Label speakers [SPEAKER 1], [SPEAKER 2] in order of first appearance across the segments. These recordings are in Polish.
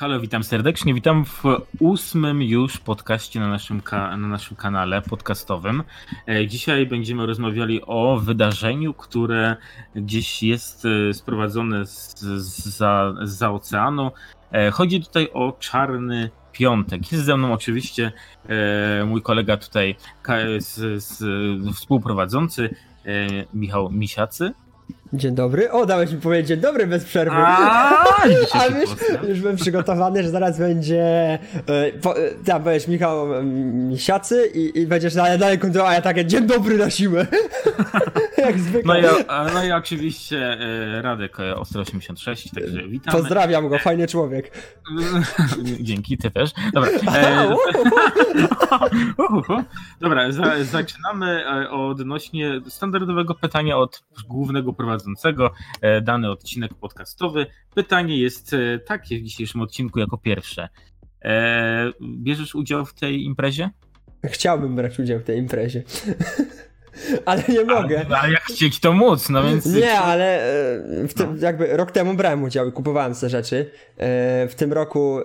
[SPEAKER 1] Halo, witam serdecznie. Witam w ósmym już podcaście na naszym, na naszym kanale podcastowym. E, dzisiaj będziemy rozmawiali o wydarzeniu, które gdzieś jest e, sprowadzone z, za, oceanu. E, chodzi tutaj o czarny piątek. Jest ze mną oczywiście mój kolega tutaj, współprowadzący Michał Misiacy.
[SPEAKER 2] Dzień dobry. O, dałeś mi powiedzieć dzień dobry bez przerwy. A, A już, już byłem przygotowany, że zaraz będzie. E, po, e, tam będziesz Michał Misiacy i, i będziesz dalej, dalej kontynuował, a ja takie dzień dobry na siłę.
[SPEAKER 1] Jak zwykle. No i, no i oczywiście e, Radek Ostro 86, także witam.
[SPEAKER 2] Pozdrawiam go, fajny człowiek.
[SPEAKER 1] Dzięki, ty też. Dobra. E, Dobra, za, zaczynamy odnośnie standardowego pytania od głównego prowadzącego prowadzącego e, dany odcinek podcastowy. Pytanie jest e, takie w dzisiejszym odcinku jako pierwsze. E, bierzesz udział w tej imprezie?
[SPEAKER 2] Chciałbym brać udział w tej imprezie. ale nie mogę.
[SPEAKER 1] Ale, ale jak chcieć to móc, no więc...
[SPEAKER 2] Nie, ale w tym, no. jakby rok temu brałem udział i kupowałem te rzeczy. W tym roku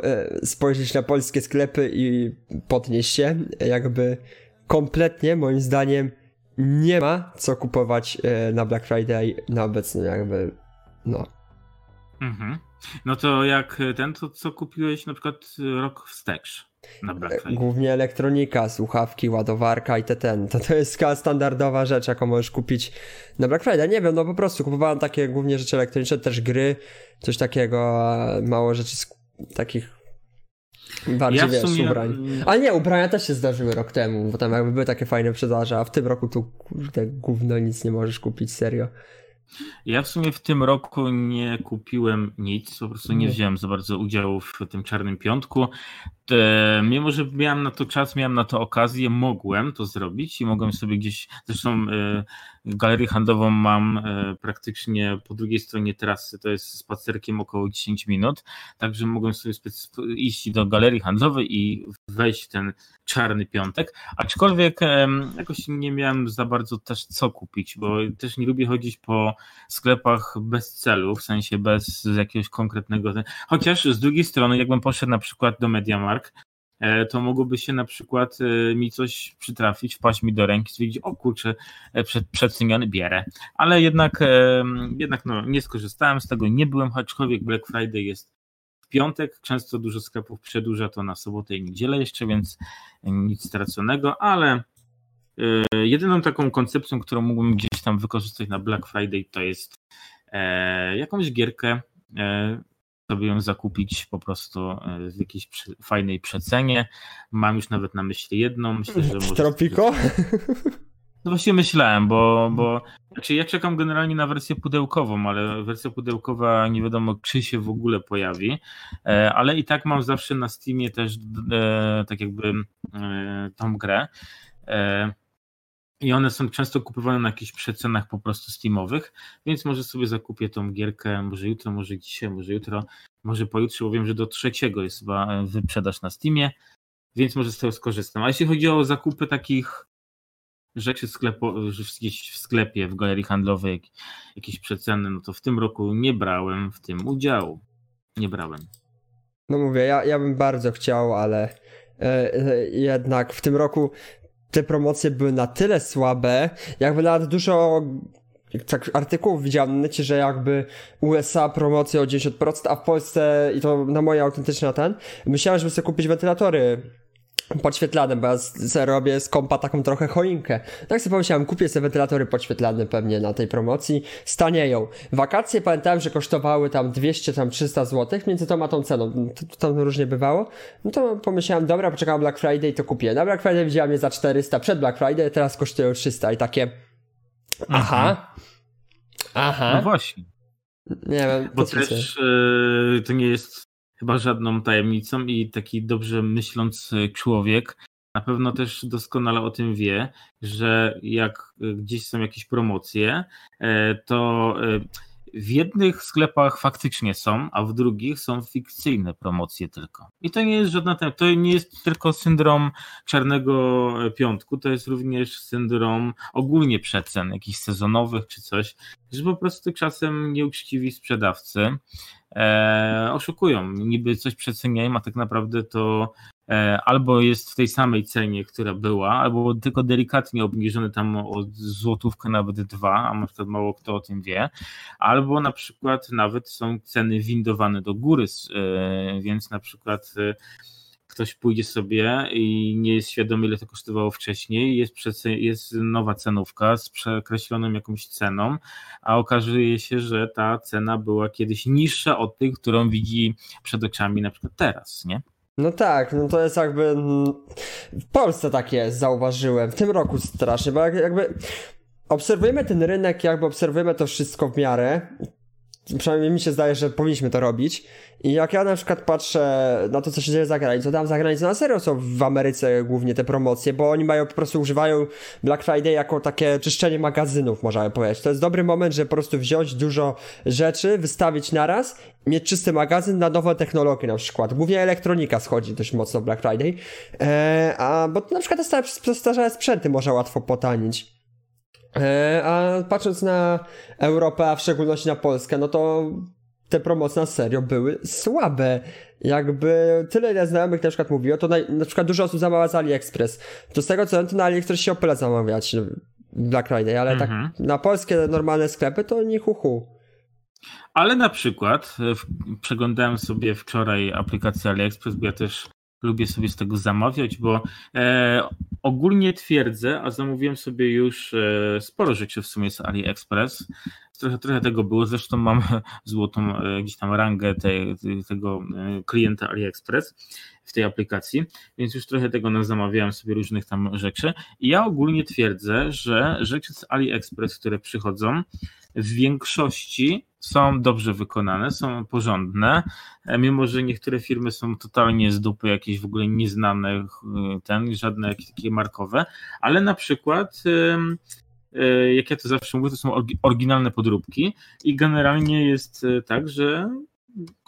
[SPEAKER 2] spojrzeć na polskie sklepy i podnieść się, jakby kompletnie moim zdaniem nie ma co kupować e, na Black Friday na obecny jakby, no.
[SPEAKER 1] Mhm. No to jak ten, to co kupiłeś na przykład rok wstecz na Black e, Friday?
[SPEAKER 2] Głównie elektronika, słuchawki, ładowarka i te ten. To, to jest standardowa rzecz, jaką możesz kupić na Black Friday. Nie wiem, no po prostu kupowałem takie głównie rzeczy elektroniczne, też gry, coś takiego, mało rzeczy takich Bardziej ja wiesz, sumie... ubrań. Ale nie, ubrania też się zdarzyły rok temu, bo tam jakby były takie fajne przedarze, a w tym roku tu kurde gówno nic nie możesz kupić, serio.
[SPEAKER 1] Ja w sumie w tym roku nie kupiłem nic, po prostu nie wziąłem za bardzo udziału w tym czarnym piątku. Te, mimo, że miałem na to czas, miałem na to okazję, mogłem to zrobić i mogłem sobie gdzieś, zresztą y, galerię handlową mam y, praktycznie po drugiej stronie trasy, to jest spacerkiem około 10 minut, także mogłem sobie iść do galerii handlowej i wejść w ten czarny piątek, aczkolwiek jakoś nie miałem za bardzo też co kupić, bo też nie lubię chodzić po sklepach bez celu, w sensie bez jakiegoś konkretnego, chociaż z drugiej strony jakbym poszedł na przykład do MediaMarkt, E, to mogłoby się na przykład e, mi coś przytrafić, wpaść mi do ręki, stwierdzić, o kurczę, e, przed, przeceniony bierę. Ale jednak, jednak no, nie skorzystałem z tego, nie byłem, aczkolwiek Black Friday jest w piątek, często dużo sklepów przedłuża to na sobotę i niedzielę jeszcze, więc nic straconego, ale jedyną taką koncepcją, którą mógłbym gdzieś tam wykorzystać na Black Friday to jest jakąś gierkę sobie ją zakupić po prostu e, w jakiejś fajnej przecenie. Mam już nawet na myśli jedną. Myślę, że może.
[SPEAKER 2] Tropico?
[SPEAKER 1] No właśnie myślałem, bo, bo znaczy ja czekam generalnie na wersję pudełkową, ale wersja pudełkowa nie wiadomo, czy się w ogóle pojawi. E, ale i tak mam zawsze na Steamie też e, tak jakby tą grę. I one są często kupowane na jakichś przecenach po prostu Steamowych, więc może sobie zakupię tą gierkę, może jutro, może dzisiaj, może jutro, może pojutrze, bo wiem, że do trzeciego jest chyba e, wyprzedaż na Steamie, więc może z tego skorzystam. A jeśli chodzi o zakupy takich rzeczy sklepo, gdzieś w sklepie, w galerii handlowej, jakieś przeceny, no to w tym roku nie brałem w tym udziału. Nie brałem.
[SPEAKER 2] No mówię, ja, ja bym bardzo chciał, ale e, e, jednak w tym roku te promocje były na tyle słabe, jakby nawet dużo tak artykułów widziałem na necie, że jakby USA promocje o 10%, a w Polsce, i to na moje autentyczne ten, myślałem, żeby sobie kupić wentylatory podświetlane, bo ja sobie robię z kompa taką trochę choinkę. Tak sobie pomyślałem, kupię sobie wentilatory podświetlane pewnie na tej promocji, stanieją. Wakacje pamiętałem, że kosztowały tam 200, tam 300 zł, między tą a tą ceną, to, to tam różnie bywało. No to pomyślałem, dobra, poczekam Black Friday to kupię. Na Black Friday widziałem je za 400 przed Black Friday, teraz kosztują 300 i takie aha, mhm. aha.
[SPEAKER 1] No właśnie.
[SPEAKER 2] Nie wiem.
[SPEAKER 1] Bo też yy, to nie jest chyba żadną tajemnicą i taki dobrze myślący człowiek na pewno też doskonale o tym wie, że jak gdzieś są jakieś promocje, e, to e, w jednych sklepach faktycznie są, a w drugich są fikcyjne promocje tylko. I to nie jest żadna, to nie jest tylko syndrom czarnego piątku, to jest również syndrom ogólnie przecen, jakichś sezonowych czy coś, że po prostu czasem nieuczciwi sprzedawcy e, oszukują. Niby coś przeceniają, a tak naprawdę to albo jest w tej samej cenie, która była, albo tylko delikatnie obniżony tam o złotówkę, nawet dwa, a na przykład mało kto o tym wie, albo na przykład nawet są ceny windowane do góry, e, więc na przykład e, ktoś pójdzie sobie i nie jest świadomy, ile to kosztowało wcześniej, jest, jest nowa cenówka z przekreśloną jakąś ceną, a okazuje się, że ta cena była kiedyś niższa od tych, którą widzi przed oczami na przykład teraz, nie?
[SPEAKER 2] No tak, no to jest jakby. Mm, w Polsce tak jest, zauważyłem. W tym roku strasznie, bo jakby obserwujemy ten rynek, jakby obserwujemy to wszystko w miarę przynajmniej mi się zdaje, że powinniśmy to robić. I jak ja na przykład patrzę na to, co się dzieje za granicą, tam za granicą na serio są w Ameryce głównie te promocje, bo oni mają po prostu używają Black Friday jako takie czyszczenie magazynów, można powiedzieć. To jest dobry moment, żeby po prostu wziąć dużo rzeczy, wystawić naraz, mieć czysty magazyn na nowe technologie na przykład. Głównie elektronika schodzi dość mocno w Black Friday, eee, a bo na przykład te starzałe sprzęty można łatwo potanić. E, a patrząc na Europę, a w szczególności na Polskę, no to te promocje na serio były słabe. Jakby tyle ile znajomych na przykład mówiło, to na, na przykład dużo osób zamawia z AliExpress. To z tego co wiem, to na AliExpress się opela zamawiać no, Black Friday, ale tak mhm. tak na polskie normalne sklepy to nie huhu.
[SPEAKER 1] Ale na przykład e, w, przeglądałem sobie wczoraj aplikację AliExpress, bo ja też lubię sobie z tego zamawiać, bo e, ogólnie twierdzę, a zamówiłem sobie już e, sporo rzeczy w sumie z AliExpress. Trochę, trochę tego było, zresztą mam złotą e, gdzieś tam rangę te, tego e, klienta AliExpress w tej aplikacji, więc już trochę tego zamawiałem sobie różnych tam rzeczy. I ja ogólnie twierdzę, że rzeczy z AliExpress, które przychodzą, w większości są dobrze wykonane, są porządne, e, mimo że niektóre firmy są totalnie z dupy, jakieś w ogóle nieznane, e, ten, żadne jakieś takie markowe, ale na przykład e, jak ja to zawsze mówię, to są oryginalne podróbki i generalnie jest tak, że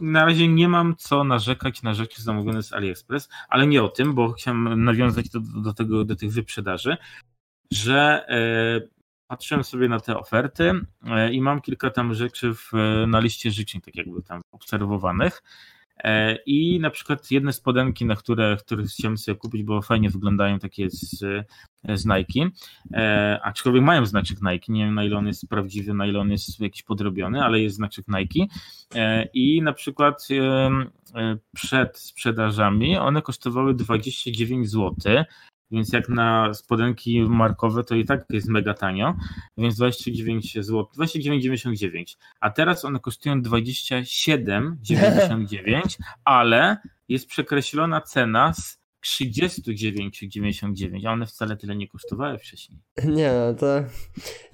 [SPEAKER 1] na razie nie mam co narzekać na rzeczy zamówione z AliExpress, ale nie o tym, bo chciałem nawiązać do, do, tego, do tych wyprzedaży, że patrzyłem sobie na te oferty e, i mam kilka tam rzeczy w, na liście życzeń, tak jakby tam obserwowanych. E, I na przykład jedne spodenki, na które, które chciałem sobie kupić, bo fajnie wyglądają takie z, z Nike, e, aczkolwiek mają znaczek Nike, nie wiem na ile on jest prawdziwy, na ile on jest jakiś podrobiony, ale jest znaczek Nike. I na przykład przed sprzedażami one kosztowały 29 zł, więc jak na spodenki markowe to i tak jest mega tanio, więc 29 zł, 29,99, a teraz one kosztują 27,99, ale jest przekreślona cena z 39,99, a one wcale tyle nie kosztowały wcześniej.
[SPEAKER 2] Nie, no to...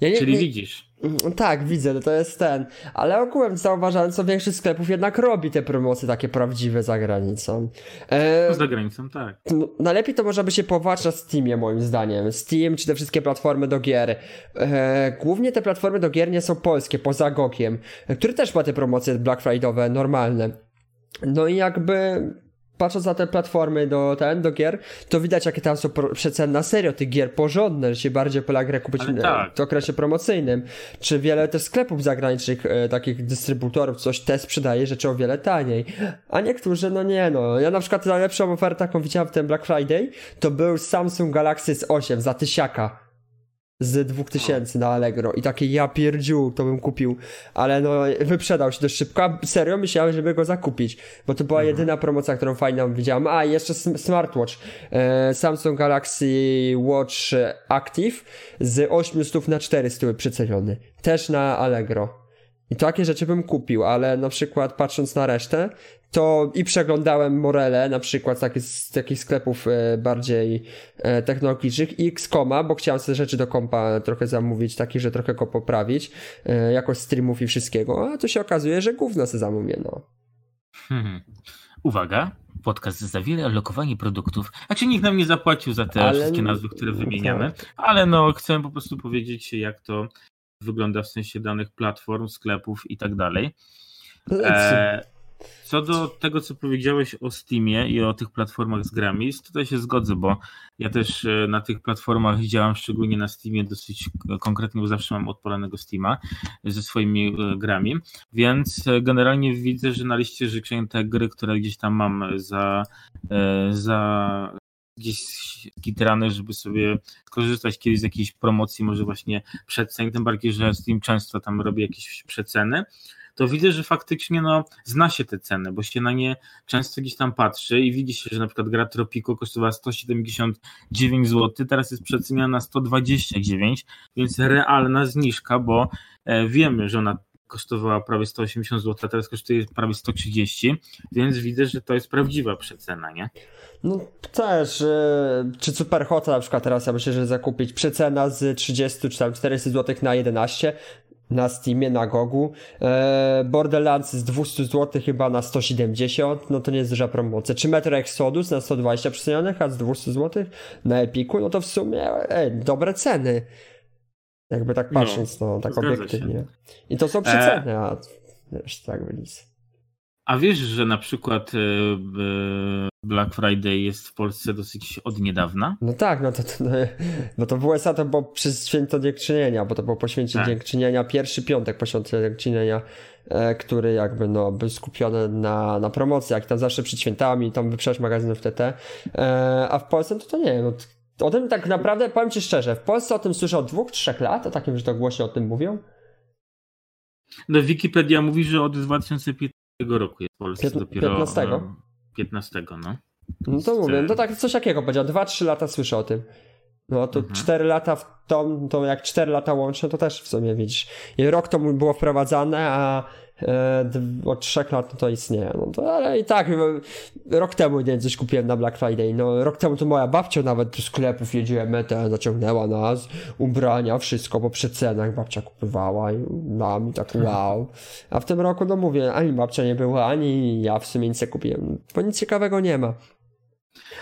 [SPEAKER 1] Ja nie, Czyli nie... widzisz.
[SPEAKER 2] Tak, widzę, to jest ten. Ale ogółem zauważałem, co większość sklepów jednak robi te promocje takie prawdziwe za granicą.
[SPEAKER 1] E... No, za granicą, tak.
[SPEAKER 2] Najlepiej to można by się powołać na Steamie, moim zdaniem. Steam czy te wszystkie platformy do gier. E... Głównie te platformy do gier nie są polskie, poza Gogiem, który też ma te promocje Black Friday'owe normalne. No i jakby patrząc na te platformy do, ten, do gier, to widać jakie tam są przeceny na serio tych gier porządne, że się bardziej pola grę kupić tak. w okresie promocyjnym. Czy wiele też sklepów zagranicznych, e, takich dystrybutorów, coś te sprzedaje rzeczy o wiele taniej. A niektórzy, no nie no. Ja na przykład najlepszą ofertę, jaką widziałem w tym Black Friday, to był Samsung Galaxy S8 za tysiaka z 2000 na Allegro i takie ja pierdziu to bym kupił, ale no wyprzedał się dość szybko, a serio myślałem, żeby go zakupić, bo to była mhm. jedyna promocja, którą fajną widziałem. A, jeszcze smartwatch, e, Samsung Galaxy Watch Active z 800 na 400 przeceniony, też na Allegro. I takie rzeczy bym kupił, ale na przykład patrząc na resztę, to i przeglądałem Morele, na przykład z, z takich sklepów e, bardziej e, technologicznych i Xcoma, bo chciałem sobie rzeczy do kompa trochę zamówić, takich, że trochę go poprawić, e, jakość streamów i wszystkiego, a tu się okazuje, że gówno sobie zamówię, no.
[SPEAKER 1] Hmm. Uwaga, podcast zawiera lokowanie produktów. A czy nikt nam nie zapłacił za te ale... wszystkie nazwy, które wymieniamy, tak. ale no chcę po prostu powiedzieć, jak to wygląda w sensie danych platform, sklepów i tak dalej. E, co do tego, co powiedziałeś o Steamie i o tych platformach z grami, tutaj się zgodzę, bo ja też e, na tych platformach działam, szczególnie na Steamie, dosyć konkretnie, bo zawsze mam odpalonego Steama ze swoimi e, grami, więc e, generalnie widzę, że na liście życzeń te gry, które gdzieś tam mam za, za gdzieś skitrane, żeby sobie skorzystać kiedyś z jakiejś promocji, może właśnie przecen, tym bardziej, że Steam często tam robi jakieś przeceny, to widzę, że faktycznie no, zna się te ceny, bo się na nie często gdzieś tam patrzy i widzi się, że na przykład gra Tropico kosztowała 179 zł, teraz jest przeceniana na 129, więc realna zniżka, bo e, wiemy, że ona kosztowała prawie 180 zł, a teraz kosztuje prawie 130, więc widzę, że to jest prawdziwa przecena, nie?
[SPEAKER 2] No też, e, czy Superhot na przykład teraz ja myślę, że zakupić przecena z 30 czy tam 400 zł na 11, na Steamie, na Gogu. Eee, Borderlands z 200 zł chyba na 170, no to nie jest duża promocja. Czy Metro Exodus na 120 przecenionych, a z 200 zł na Epiku, no to w sumie ej, dobre ceny. Jakby tak no, patrząc, no, no tak obiektywnie. Się. I to są przeceny, e... a wiesz, tak wylis.
[SPEAKER 1] A wiesz, że na przykład e, Black Friday jest w Polsce dosyć od niedawna?
[SPEAKER 2] No tak, no to, to, no, to w USA to było przez święto dziękczynienia, bo to było po święcie tak. dziękczynienia, pierwszy piątek po święcie dziękczynienia, e, który jakby no był skupiony na, na promocji, jak tam zawsze przed świętami, tam wyprzedać magazynów TT, e, a w Polsce to, to nie no, o tym tak naprawdę, powiem Ci szczerze, w Polsce o tym słyszę od dwóch, trzech lat, o takim, że to głośno o tym mówią.
[SPEAKER 1] No Wikipedia mówi, że od 2015 roku jest w Polsce Piętn dopiero.
[SPEAKER 2] 15?
[SPEAKER 1] 15, no.
[SPEAKER 2] No to mówię, no to tak coś takiego powiedział. 2-3 lata słyszę o tym. No to mhm. 4 lata w tą, to jak 4 lata łącznie, to też w sumie widzisz. I rok to było wprowadzane, a e, od trzech lat no to istnieje. No to, ale i tak, e, rok temu nie coś kupiłem na Black Friday. No, rok temu to moja babcia nawet do sklepów jeździła metę, zaciągnęła nas, ubrania, wszystko po przecenach babcia kupowała i na mi tak wow. A w tym roku, no mówię, ani babcia nie była, ani ja w sumie nic nie kupiłem, bo nic ciekawego nie ma.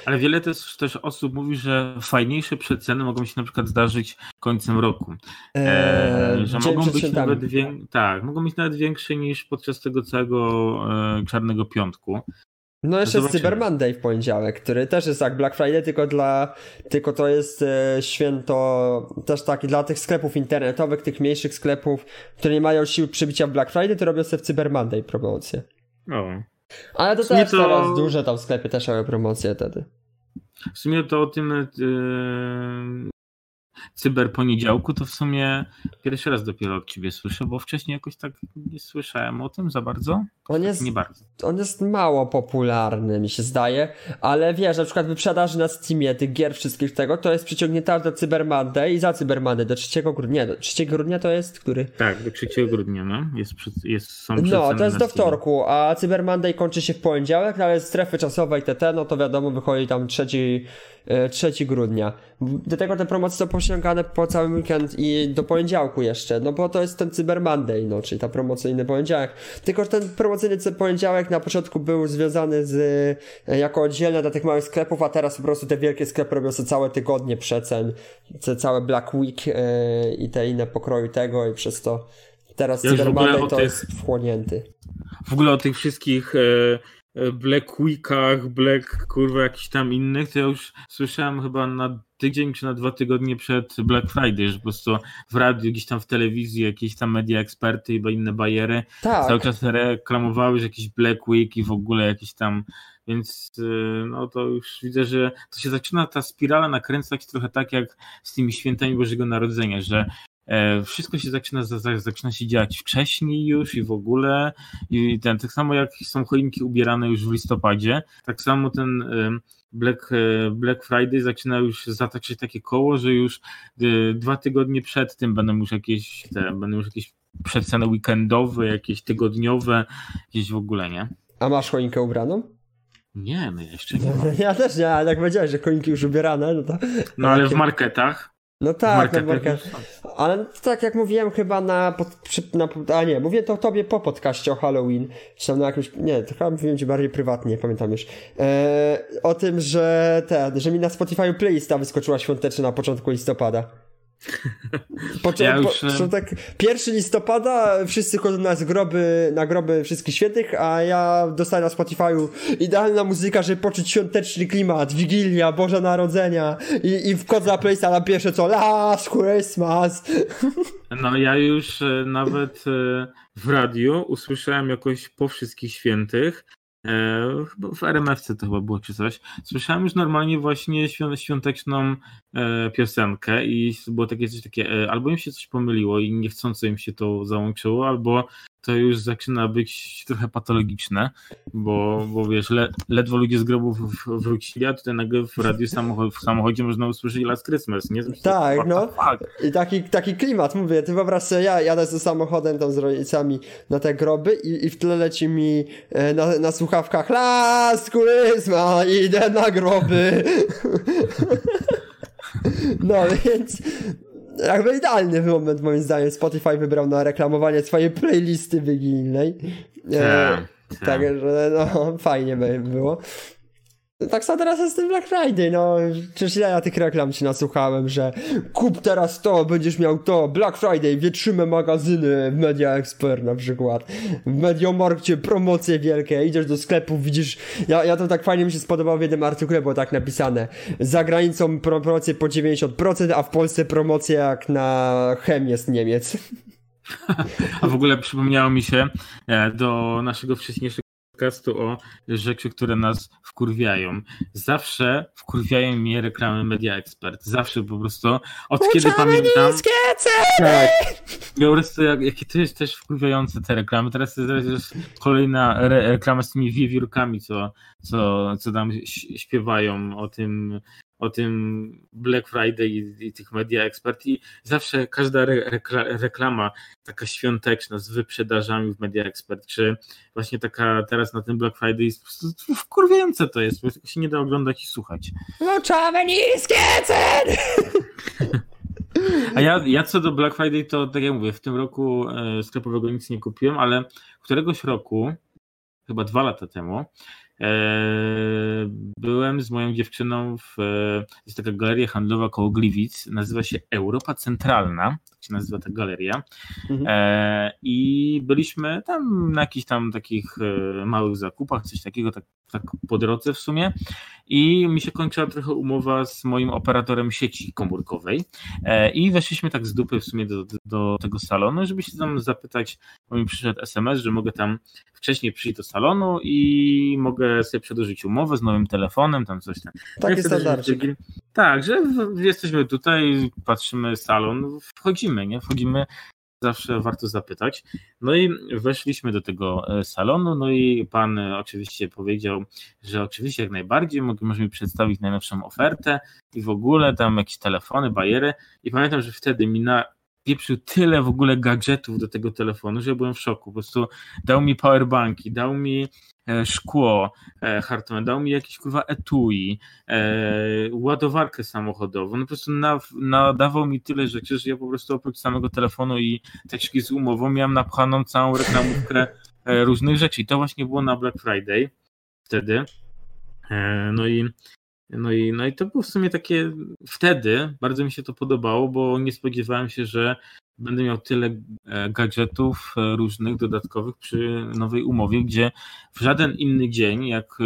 [SPEAKER 1] Ale wiele też, też osób mówi, że fajniejsze przeceny mogą się na przykład zdarzyć końcem roku. Eee, że mogą być nawet wię... tak, mogą być nawet większe niż podczas tego całego e, czarnego piątku.
[SPEAKER 2] No jeszcze jest Cyber Monday w poniedziałek, który też jest jak Black Friday, tylko dla, tylko to jest e, święto też taki dla tych sklepów internetowych, tych mniejszych sklepów, które nie mają sił przybicia w Black Friday, to robią sobie w Cyber Monday promocję.
[SPEAKER 1] O.
[SPEAKER 2] Ale to też to... teraz duże tam sklepy też mają promocje wtedy.
[SPEAKER 1] W sumie to o tym yy, cyberponiedziałku to w sumie pierwszy raz dopiero od ciebie słyszę, bo wcześniej jakoś tak nie słyszałem o tym za bardzo.
[SPEAKER 2] On jest, nie bardzo. On jest mało popularny, mi się zdaje, ale wiesz, na przykład wyprzedaż na Steamie tych gier wszystkich tego, to jest przyciągnięta do Cyber Monday i za Cyber Monday do 3 grudnia. Do 3 grudnia to jest który?
[SPEAKER 1] Tak, do 3 grudnia, no. Jest, jest, są
[SPEAKER 2] no, to jest do wtorku, a Cyber Monday kończy się w poniedziałek, ale strefy czasowe i TT, no to wiadomo, wychodzi tam 3 3 e, grudnia. Do tego te promocje są po cały weekend i do poniedziałku jeszcze, no bo to jest ten Cyber Monday, no, czyli ta promocyjny poniedziałek. Tylko, że ten promocyjny poniedziałek na początku był związany z, e, jako oddzielny dla tych małych sklepów, a teraz po prostu te wielkie sklepy robią sobie całe tygodnie przecen, te całe Black Week yy, i te inne pokroju tego i przez to teraz ja Cyber Monday to tych... jest wchłonięty.
[SPEAKER 1] W ogóle o tych wszystkich yy Black Weekach, Black kurwa jakichś tam innych, to ja już słyszałem chyba na tydzień czy na dwa tygodnie przed Black Friday, że po prostu w radiu, gdzieś tam w telewizji, jakieś tam media eksperty i inne bajery tak. cały czas reklamowały, że jakiś Black Week i w ogóle jakieś tam, więc e, no to już widzę, że to się zaczyna ta spirala nakręcać trochę tak jak z tymi świętami Bożego Narodzenia, że wszystko się zaczyna, zaczyna się dziać wcześniej już i w ogóle. I ten, tak samo jak są choinki ubierane już w listopadzie, tak samo ten Black, e, Black Friday zaczyna już zataczać takie koło, że już e, dwa tygodnie przed tym będą już jakieś, te, będą już jakieś przeceny weekendowe, jakieś tygodniowe, jakieś w ogóle, nie?
[SPEAKER 2] A masz choinkę ubraną?
[SPEAKER 1] Nie, no jeszcze nie.
[SPEAKER 2] Ja też nie, ale jak powiedziałeś, że choinki już ubierane, no to.
[SPEAKER 1] No ale w marketach
[SPEAKER 2] no tak, na market. Ale tak jak mówiłem chyba na, na, a nie, mówię to tobie po podcaście o Halloween, czy tam na jakimś, nie, to chyba mówiłem ci bardziej prywatnie, pamiętam już, e, o tym, że ten, że mi na Spotify playlista wyskoczyła świąteczna na początku listopada. Poczę, ja już... po, tak 1 listopada wszyscy chodzą na groby, na groby wszystkich świętych, a ja dostaję na Spotify'u idealna muzyka, żeby poczuć świąteczny klimat, Wigilia, Boże Narodzenia i, i wchodzę na playlista na pierwsze co Last Christmas.
[SPEAKER 1] No ja już e, nawet e, w radiu usłyszałem jakoś po wszystkich świętych E, w RMFC to chyba było czy coś. Słyszałem już normalnie właśnie świąteczną e, piosenkę i było takie coś takie, e, albo im się coś pomyliło i niechcąco im się to załączyło, albo to już zaczyna być trochę patologiczne, bo, bo wiesz, le, ledwo ludzie z grobów wrócili, a tutaj nagle w radiu samochod, w samochodzie można usłyszeć Last Christmas, nie?
[SPEAKER 2] tak, no. I taki, taki klimat, mówię, ty wyobraź sobie, ja jadę ze samochodem tam z rodzicami na te groby i, i w tle leci mi e, na, na słuchawkach Last Christmas, idę na groby. no więc jakby idealny moment moim zdaniem Spotify wybrał na reklamowanie swojej playlisty wigilijnej. E, tak, Także no, fajnie by było. Tak samo teraz jest Black Friday, no. Przecież ile ja tych reklam ci nasłuchałem, że kup teraz to, będziesz miał to, Black Friday, wietrzymy magazyny w Media Expert na przykład. W Mediamarkcie promocje wielkie, idziesz do sklepu, widzisz, ja, ja to tak fajnie mi się spodobało w jednym artykule, było tak napisane. Za granicą promocje po 90%, a w Polsce promocje jak na chemię z Niemiec.
[SPEAKER 1] A w ogóle przypomniało mi się e, do naszego wcześniejszego podcastu o rzeczy, które nas wkurwiają. Zawsze wkurwiają mnie reklamy Media Expert. Zawsze po prostu, od Uczamy kiedy pamiętam... Tak. Po prostu jak, jakie to jest też wkurwiające te reklamy. Teraz jest kolejna re reklama z tymi wiewiórkami, co, co, co tam śpiewają o tym o tym Black Friday i, i tych media ekspert i zawsze każda re, rekla, reklama taka świąteczna z wyprzedażami w media ekspert, czy właśnie taka teraz na tym Black Friday jest wkurwiające to jest, bo się nie da oglądać i słuchać.
[SPEAKER 2] Włączamy niskie ceny!
[SPEAKER 1] A ja, ja co do Black Friday, to tak jak mówię, w tym roku e, sklepowego nic nie kupiłem, ale któregoś roku, chyba dwa lata temu, byłem z moją dziewczyną w jest taka galeria handlowa koło Gliwic, nazywa się Europa Centralna, się nazywa ta galeria. Mhm. E, I byliśmy tam na jakichś tam takich e, małych zakupach, coś takiego, tak, tak po drodze w sumie. I mi się kończyła trochę umowa z moim operatorem sieci komórkowej. I weszliśmy tak z dupy w sumie do, do tego salonu, żeby się tam zapytać, bo mi przyszedł SMS, że mogę tam wcześniej przyjść do salonu i mogę sobie przedłużyć umowę z nowym telefonem, tam coś tam.
[SPEAKER 2] Taki standardzik.
[SPEAKER 1] Tak, że jesteśmy tutaj, patrzymy salon, wchodzimy, nie? Wchodzimy, zawsze warto zapytać. No i weszliśmy do tego e, salonu, no i pan oczywiście powiedział, że oczywiście jak najbardziej możemy przedstawić najnowszą ofertę i w ogóle tam jakieś telefony, bajery i pamiętam, że wtedy mi na pieprzył tyle w ogóle gadżetów do tego telefonu, że byłem w szoku. Po prostu dał mi powerbanki, dał mi e, szkło e, Hartman, dał mi jakieś kurwa etui, e, ładowarkę samochodową, no po prostu nadawał mi tyle rzeczy, że ja po prostu oprócz samego telefonu i teczki z umową miałem napchaną całą reklamówkę różnych rzeczy i to właśnie było na Black Friday wtedy. No i no i, no i to było w sumie takie wtedy, bardzo mi się to podobało, bo nie spodziewałem się, że będę miał tyle e, gadżetów e, różnych, dodatkowych przy nowej umowie, gdzie w żaden inny dzień, jak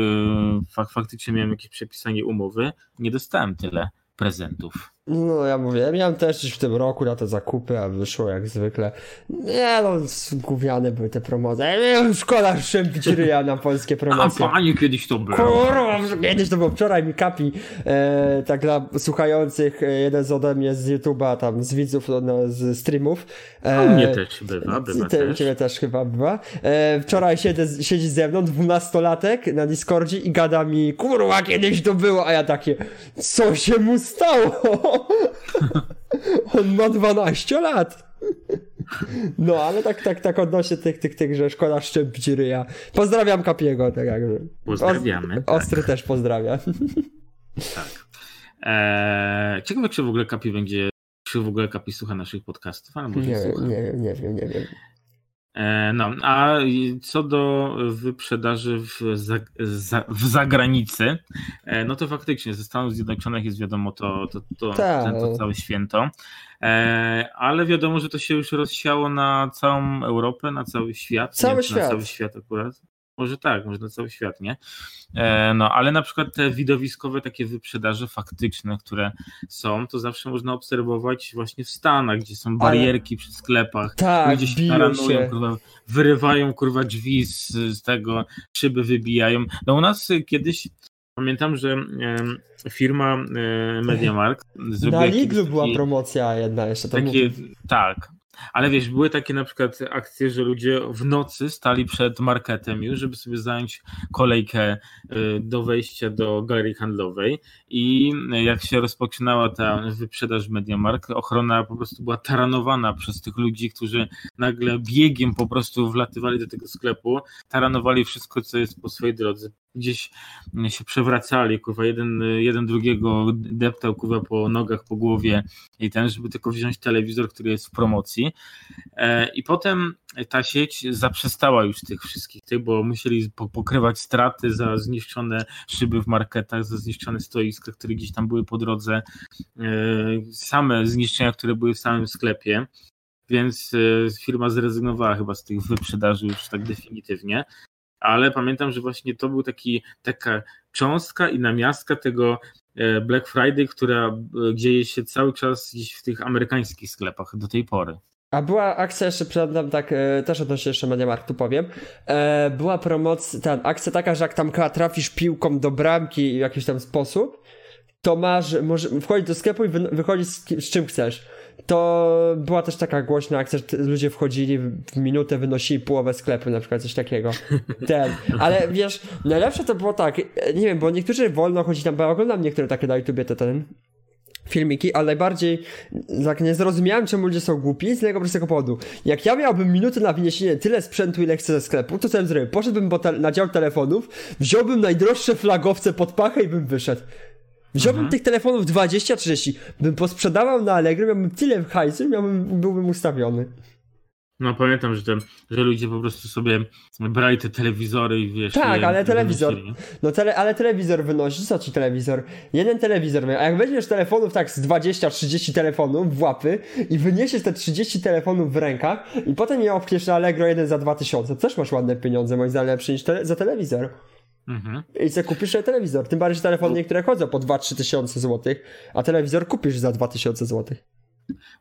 [SPEAKER 1] e, faktycznie miałem jakieś przepisanie umowy, nie dostałem tyle prezentów.
[SPEAKER 2] No ja mówię, ja miałem też w tym roku na te zakupy, a wyszło jak zwykle. Nie no, zgubiane były te promocje. Szkoda szczępić ryja na polskie promocje.
[SPEAKER 1] A panie, kiedyś to było.
[SPEAKER 2] Kurwa, kiedyś to było. Wczoraj mi kapi, e, tak dla słuchających, e, jeden z ode mnie z YouTube'a, tam z widzów, no, z streamów.
[SPEAKER 1] E, u mnie też bywa, bywa
[SPEAKER 2] te, też. Ciebie też chyba bywa. E, wczoraj siedzę, siedzi ze mną dwunastolatek na Discordzie i gada mi, kurwa, kiedyś to było, a ja takie, co się mu stało? On ma 12 lat. No, ale tak, tak, tak odnośnie tych, tych, tych, że szkoda szczępić ryja. Pozdrawiam Kapiego, tak jakby.
[SPEAKER 1] Pozdrawiamy.
[SPEAKER 2] tak. Ostry też pozdrawia.
[SPEAKER 1] Tak. Eee, ciekawe, czy w ogóle Kapi będzie, czy w ogóle Kapi słucha naszych podcastów,
[SPEAKER 2] albo nie, nie, nie wiem, nie wiem.
[SPEAKER 1] E, no, a co do wyprzedaży w, za, za, w zagranicy, e, no to faktycznie ze Stanów Zjednoczonych jest wiadomo to, to, to,
[SPEAKER 2] Tak.
[SPEAKER 1] to całe święto, E, ale wiadomo, że to się już rozsiało na całą Europę, na cały świat.
[SPEAKER 2] Cały
[SPEAKER 1] czy Na
[SPEAKER 2] świat.
[SPEAKER 1] cały świat akurat. Może tak, może na cały świat, nie? E, no, ale na przykład te widowiskowe takie wyprzedaże faktyczne, które są, to zawsze można obserwować właśnie w Stanach, gdzie są barierki przy sklepach,
[SPEAKER 2] Tak,
[SPEAKER 1] ludzie się taranują, kurwa, wyrywają kurwa drzwi z, z tego, szyby wybijają. No u nas kiedyś pamiętam, że em, firma e, MediaMarkt zrobiła
[SPEAKER 2] Na Lidlu była
[SPEAKER 1] taki-
[SPEAKER 2] promocja jedna jeszcze. To
[SPEAKER 1] takie,
[SPEAKER 2] mówię.
[SPEAKER 1] tak. Ale wiesz, były takie na przykład akcje, że ludzie w nocy stali przed marketem już, żeby sobie zająć kolejkę y, do wejścia do galerii handlowej i jak się rozpoczynała ta wyprzedaż Mediamarkt, ochrona po prostu była taranowana przez tych ludzi, którzy nagle biegiem po prostu wlatywali do tego sklepu, taranowali wszystko, co jest po swojej drodze. Gdzieś się przewracali, kurwa, jeden, jeden drugiego deptał, kurwa, po nogach, po głowie i ten, żeby tylko wziąć telewizor, który jest w promocji. E, I potem ta sieć zaprzestała już tych wszystkich tych, bo musieli po- pokrywać straty za zniszczone szyby w marketach, za zniszczone stoiska, które gdzieś tam były po drodze, e, same zniszczenia, które były w samym sklepie. Więc e, firma zrezygnowała chyba z tych wyprzedaży już tak definitywnie. Ale pamiętam, że właśnie to był taki, taka cząstka i namiastka tego e, Black Friday, która e, dzieje się cały czas gdzieś w tych amerykańskich sklepach do tej pory.
[SPEAKER 2] A była akcja jeszcze, pamiętam tak, e, też odnośnie jeszcze Mediamarktu powiem, była promocja, ta akcja taka, że jak tam trafisz piłką do bramki w jakiś tam sposób, to masz, wchodzić do sklepu i wy, wychodzić z, z czym chcesz. To była też taka głośna akcja, że ludzie wchodzili w, minutę, wynosili połowę sklepu, na przykład coś takiego. Ten. Ale wiesz, najlepsze to było tak, nie wiem, bo niektórzy wolno chodzi tam, bo ja oglądam niektóre takie na YouTubie, te ten, filmiki, ale najbardziej tak nie zrozumiałem, czemu ludzie są głupi z tego prostego powodu. Jak ja miałbym minutę na wyniesienie tyle sprzętu, ile chcę ze sklepu, to co bym zrobił? Poszedłbym na dział telefonów, wziąłbym najdroższe flagowce pod pachę i bym wyszedł. Wziąłbym
[SPEAKER 1] Mhm.
[SPEAKER 2] tych telefonów 20-30, bym posprzedawał na Allegro, miałbym tyle hajsu, miałbym, byłbym ustawiony.
[SPEAKER 1] No pamiętam, że, te, że ludzie po prostu sobie brali te telewizory i wiesz...
[SPEAKER 2] Tak, ale telewizor.
[SPEAKER 1] wynosili.
[SPEAKER 2] No tele, ale telewizor wynosi, co ci telewizor? Jeden telewizor, miał. a jak weźmiesz telefonów tak z 20-30 telefonów w łapy i wyniesiesz te 30 telefonów w rękach i potem je obkniesz na Allegro jeden za 2000, to też masz ładne pieniądze, moim zdaniem lepsze niż tele, za telewizor.
[SPEAKER 1] Mhm.
[SPEAKER 2] I co kupisz sobie telewizor, tym bardziej, że telefony niektóre chodzą po 2-3 tysiące złotych, a telewizor kupisz za 2000 złotych.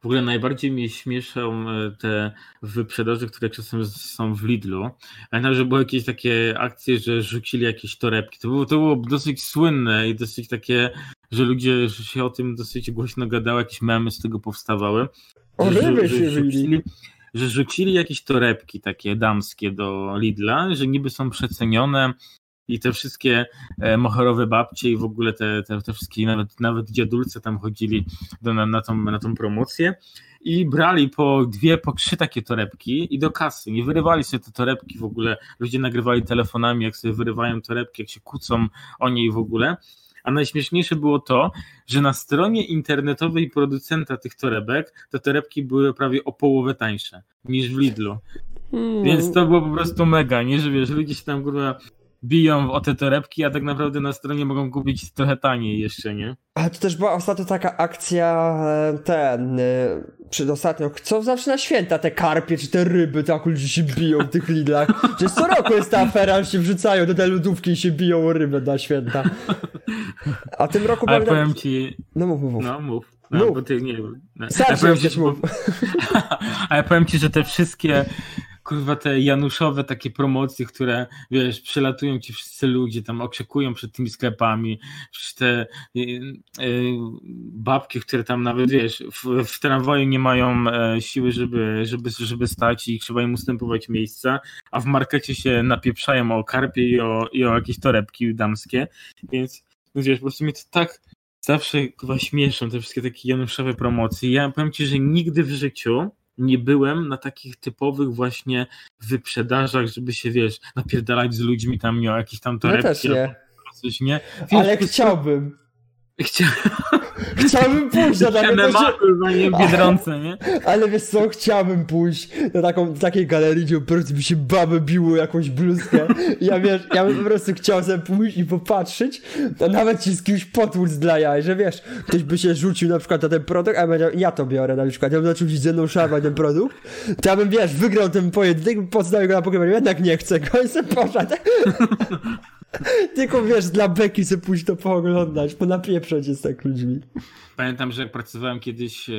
[SPEAKER 1] W ogóle najbardziej mnie śmieszą e, te wyprzedaże, które czasem są w Lidlu. Pamiętam, że były jakieś takie akcje, że rzucili jakieś torebki. To było, to było dosyć słynne i dosyć takie, że ludzie że się o tym dosyć głośno gadało, jakieś memy z tego powstawały.
[SPEAKER 2] O,
[SPEAKER 1] Że- że
[SPEAKER 2] się
[SPEAKER 1] rzucili, że rzucili jakieś torebki takie damskie do Lidla, że niby są przecenione i te wszystkie e, moherowe babcie i w ogóle te, te, te wszystkie, nawet, nawet dziadulce tam chodzili do, na, na, tą, na tą promocję i brali po dwie, po trzy takie torebki i do kasy. Nie wyrywali sobie te torebki w ogóle. Ludzie nagrywali telefonami, jak sobie wyrywają torebki, jak się kłócą o niej w ogóle. A najśmieszniejsze było to, że na stronie internetowej producenta tych torebek te torebki były prawie o połowę tańsze niż w Lidlu.
[SPEAKER 2] Hmm.
[SPEAKER 1] Więc to było po prostu mega, nie? Że wiesz, ludzie się tam kurwa biją o te torebki, a tak naprawdę na stronie mogą kupić trochę taniej jeszcze, nie?
[SPEAKER 2] Ale to też była ostatnio taka akcja, e, ten, e, przed ostatnio, co zawsze na święta, te karpie czy te ryby, tak ludzie się biją w tych Lidlach. Że co roku jest ta afera, że się wrzucają do tej lodówki i się biją o rybę na święta. A tym roku
[SPEAKER 1] Ale
[SPEAKER 2] pamiętam-
[SPEAKER 1] powiem ci,
[SPEAKER 2] No mów, mów, mów.
[SPEAKER 1] no mów. No,
[SPEAKER 2] Mów.
[SPEAKER 1] bo ty nie no.
[SPEAKER 2] Sam się
[SPEAKER 1] powiem ci,
[SPEAKER 2] przecież mów.
[SPEAKER 1] Ale powiem ci, że te wszystkie kurwa te Januszowe takie promocje, które wiesz, przylatują ci wszyscy ludzie, tam oczekują przed tymi sklepami, te y, y, babki, które tam nawet wiesz, w, w tramwaju nie mają e, siły, żeby, żeby, żeby stać i trzeba im ustępować miejsca, a w markecie się napieprzają o karpie i o, i o jakieś torebki damskie, więc wiesz, po prostu mnie to tak zawsze chyba śmieszą te wszystkie takie Januszowe promocje. Ja powiem ci, że nigdy w życiu nie byłem na takich typowych właśnie wyprzedażach, żeby się, wiesz, napierdalać z ludźmi tam nie o jakieś tam torebki
[SPEAKER 2] też nie.
[SPEAKER 1] coś, nie? Wiesz,
[SPEAKER 2] Ale
[SPEAKER 1] prostu
[SPEAKER 2] chciałbym.
[SPEAKER 1] Chcia...
[SPEAKER 2] chciałbym pójść na takie
[SPEAKER 1] coś. kurwa, nie w Biedronce, nie?
[SPEAKER 2] Ale wiesz co, chciałbym pójść na taką, takiej galerii, gdzie po prostu by się baby biło jakąś bluzkę. Ja wiesz, ja bym po prostu chciał sobie pójść i popatrzeć, a nawet ci z kimś potłuc dla jaj, że wiesz, ktoś by się rzucił na przykład na ten produkt, a ja ja to biorę na przykład, ja bym zaczął ze mną szarpać ten produkt, to ja bym, wiesz, wygrał ten pojedynek, podstawił go na pokrywanie, jednak nie chcę go i sobie poszedł. Tylko wiesz, dla beki sobie pójść to pooglądać, bo napieprzać jest tak ludźmi.
[SPEAKER 1] Pamiętam, że jak pracowałem kiedyś e,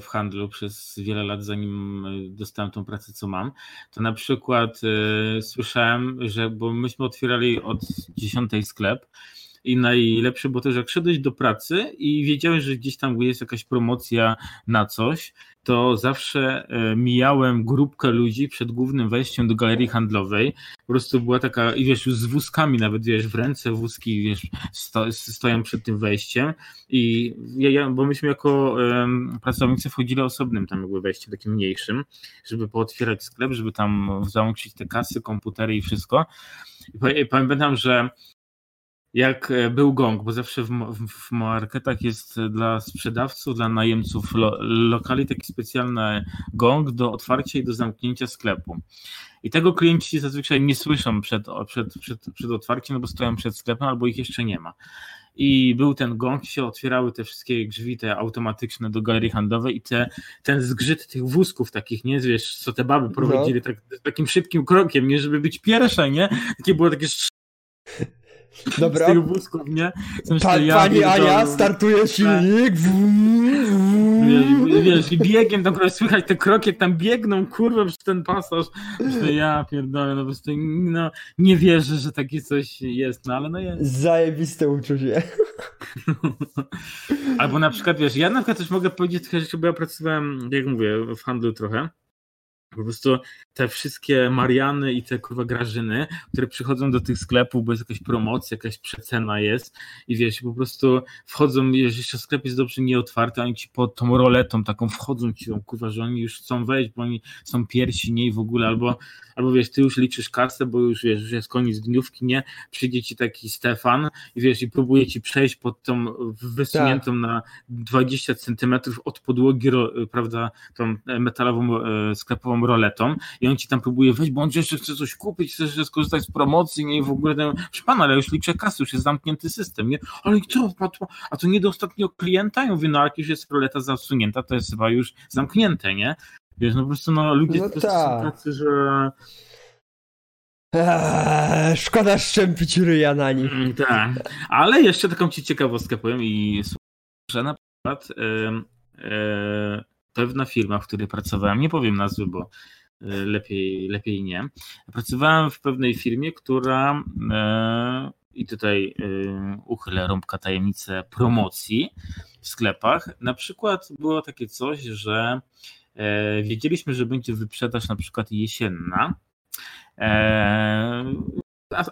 [SPEAKER 1] w handlu przez wiele lat, zanim e, dostałem tą pracę, co mam, to na przykład e, słyszałem, że, bo myśmy otwierali od 10 sklep, i najlepsze było to, że jak szedłeś do pracy i wiedziałeś, że gdzieś tam jest jakaś promocja na coś, to zawsze e, mijałem grupkę ludzi przed głównym wejściem do galerii handlowej. Po prostu była taka, i wiesz, z wózkami nawet, wiesz, w ręce wózki, wiesz, sto, stoją przed tym wejściem. I ja, bo myśmy jako um, pracownicy wchodzili osobnym tam jakby wejściem, takim mniejszym, żeby pootwierać sklep, żeby tam załączyć te kasy, komputery i wszystko. I pamiętam, że jak e, był gong, bo zawsze w, w, w marketach jest dla sprzedawców, dla najemców lo, lokali taki specjalny gong do otwarcia i do zamknięcia sklepu. I tego klienci zazwyczaj nie słyszą przed, przed, przed, przed otwarciem, no bo stoją przed sklepem albo ich jeszcze nie ma. I był ten gong, się otwierały te wszystkie drzwi, te automatyczne do galerii handlowej i te, ten zgrzyt tych wózków takich, nie wiesz, co te baby prowadzili no. tak, takim szybkim krokiem, nie, żeby być pierwsze, nie? Takie było takie
[SPEAKER 2] Dobra.
[SPEAKER 1] Z tych wózków, nie?
[SPEAKER 2] Pa, ja pani Ania, startuje silnik.
[SPEAKER 1] Wiesz, wiesz, i biegiem tam słychać te kroki, jak tam biegną, kurwa, przez ten pasaż. Myślę, ja pierdolę, no po prostu no, nie wierzę, że takie coś jest, no ale no jest.
[SPEAKER 2] Zajebiste uczucie.
[SPEAKER 1] Albo na przykład, wiesz, ja na przykład też mogę powiedzieć bo ja pracowałem, jak mówię, w handlu trochę. Po prostu te wszystkie Mariany i te kurwa Grażyny, które przychodzą do tych sklepów, bo jest jakaś promocja, jakaś przecena jest i wiesz, po prostu wchodzą, jeżeli sklep jest dobrze nieotwarty, oni ci pod tą roletą taką wchodzą ci kurwa, że oni już chcą wejść, bo oni są piersi, nie i w ogóle, albo, albo wiesz, ty już liczysz kasę, bo już wiesz, już jest koniec dniówki, nie? Przyjdzie ci taki Stefan i wiesz, i próbuje ci przejść pod tą wysuniętą tak. na 20 centymetrów od podłogi, prawda, tą metalową e, sklepową roletą i on ci tam próbuje wejść, bo on jeszcze chce coś kupić, chce jeszcze skorzystać z promocji, nie i w ogóle, ten, proszę pana, ale już liczę kasy, już jest zamknięty system, nie? Ale co, a to nie do ostatniego klienta? Ja mówię, no jak już jest roleta zasunięta, to jest chyba już zamknięte, nie? Wiesz, no po prostu no, ludzie no to są tak. tacy, że...
[SPEAKER 2] Eee, szkoda szczępić ryja na nich.
[SPEAKER 1] Mm, tak, ale jeszcze taką ci ciekawostkę powiem i że na przykład e, e, pewna firma, w której pracowałem, nie powiem nazwy, bo e, lepiej, lepiej nie. Pracowałem w pewnej firmie, która e, i tutaj e, uchylę rąbka tajemnicę promocji w sklepach. Na przykład było takie coś, że wiedzieliśmy, że będzie wyprzedaż na przykład jesienna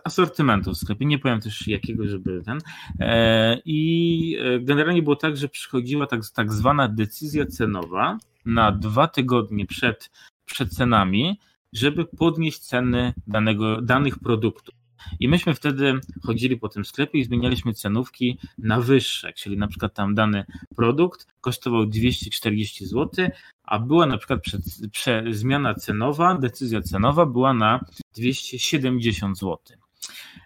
[SPEAKER 1] asortymentu w sklepie, nie powiem też jakiego, żeby ten. E, I e, generalnie było tak, że przychodziła tak, tak zwana decyzja cenowa na dwa tygodnie przed przecenami, żeby podnieść ceny danego, danych produktów. I myśmy wtedy chodzili po tym sklepie i zmienialiśmy cenówki na wyższe, czyli na przykład tam dany produkt kosztował 240 zł, a była na przykład prze, prze, zmiana cenowa, decyzja cenowa była na 270 zł.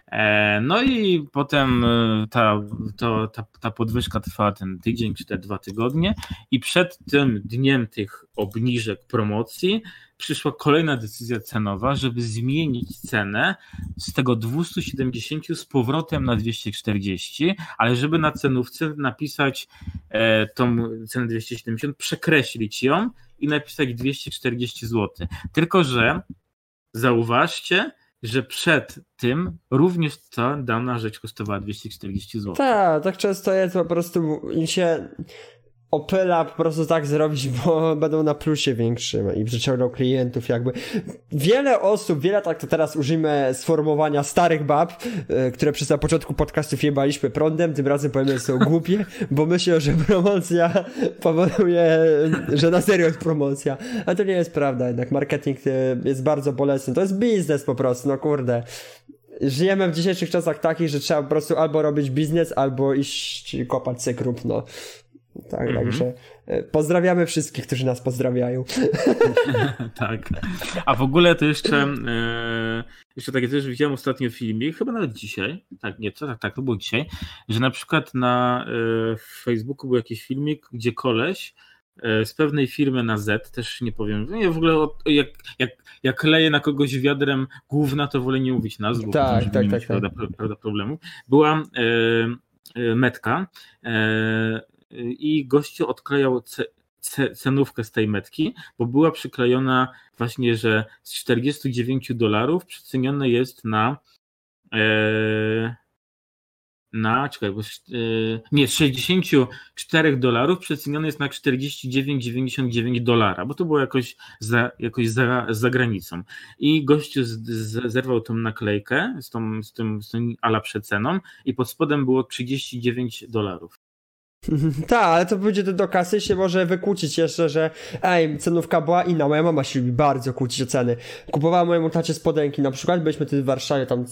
[SPEAKER 1] E, no i potem e, ta, to, ta, ta podwyżka trwała ten tydzień czy te dwa tygodnie i przed tym dniem tych obniżek promocji przyszła kolejna decyzja cenowa, żeby zmienić cenę z tego 270 z powrotem na 240, ale żeby na cenówce napisać e, tą cenę 270, przekreślić ją i napisać 240 zł. Tylko, że zauważcie, że przed tym również ta dana rzecz kosztowała 240 zł.
[SPEAKER 2] Tak, tak często jest po prostu im się opyla po prostu tak zrobić, bo będą na plusie większym i przyciągną klientów jakby. Wiele osób, wiele tak to teraz użyjmy sformułowania starych bab, e, które przez na początku podcastów jebaliśmy prądem, tym razem powiemy, że są głupie, bo myślę, że promocja powoduje, że na serio jest promocja, a to nie jest prawda, jednak marketing e, jest bardzo bolesny, to jest biznes po prostu, no kurde żyjemy w dzisiejszych czasach takich, że trzeba po prostu albo robić biznes, albo iść kopać sekrup, no. Tak, mhm. także e, pozdrawiamy wszystkich, którzy nas pozdrawiają.
[SPEAKER 1] tak. A w ogóle to jeszcze, e, jeszcze takie też widziałem ostatnio w filmie, chyba nawet dzisiaj, tak, nie, co, tak, tak, to było dzisiaj, że na przykład na e, Facebooku był jakiś filmik, gdzie koleś z pewnej firmy na Z, też nie powiem, nie, w ogóle jak, jak, jak leje na kogoś wiadrem główna, to wolę nie mówić nazw, bo
[SPEAKER 2] tak, tak, tak, tak.
[SPEAKER 1] Prawda, prawda, problemu. Była metka, i gościu odklejał cenówkę z tej metki, bo była przyklejona właśnie, że z 49 dolarów przecenione jest na e, na, czekaj, bo, e, nie, z 64 dolarów przecenione jest na 49,99 dolara, bo to było jakoś za, jakoś za, za granicą. I gościu z, z, zerwał tą naklejkę z tą, z tym, z tym ala przeceną i pod spodem było 39 dolarów.
[SPEAKER 2] Tak, ale to będzie do kasy się może wykłócić jeszcze, że ej, cenówka była inna, moja mama się lubi bardzo kłócić o ceny. Kupowała mojemu tacie spodenki, na przykład byliśmy wtedy w Warszawie, tam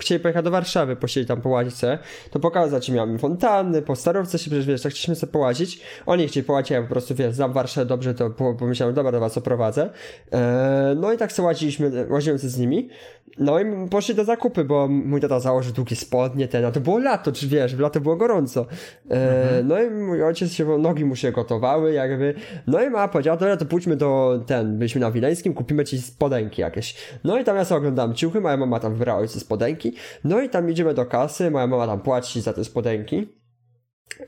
[SPEAKER 2] chcieli pojechać do Warszawy, posiedzieć tam połazić sobie, to pokazać im miałem fontanny, po starowce się przecież, wiesz, tak chcieliśmy sobie połazić, oni chcieli połazić, ja po prostu, wiesz, znam Warszawę dobrze, to pomyślałem, dobra, do was oprowadzę. Eee, no i tak sobie łaziliśmy, łaziłem z nimi, no i poszli do zakupy, bo mój tata założył długie spodnie, ten, a to było lato, czy wiesz, w lato było gorąco. Eee, mhm. No i mój ojciec się, nogi mu się gotowały, jakby. No i mama powiedziała, dobra, to pójdźmy do ten, byliśmy na Wileńskim, kupimy ci spodenki jakieś. No i tam ja sobie oglądam ciuchy, moja mama tam wybrała ojcu spodenki. No i tam idziemy do kasy, moja mama tam płaci za te spodenki.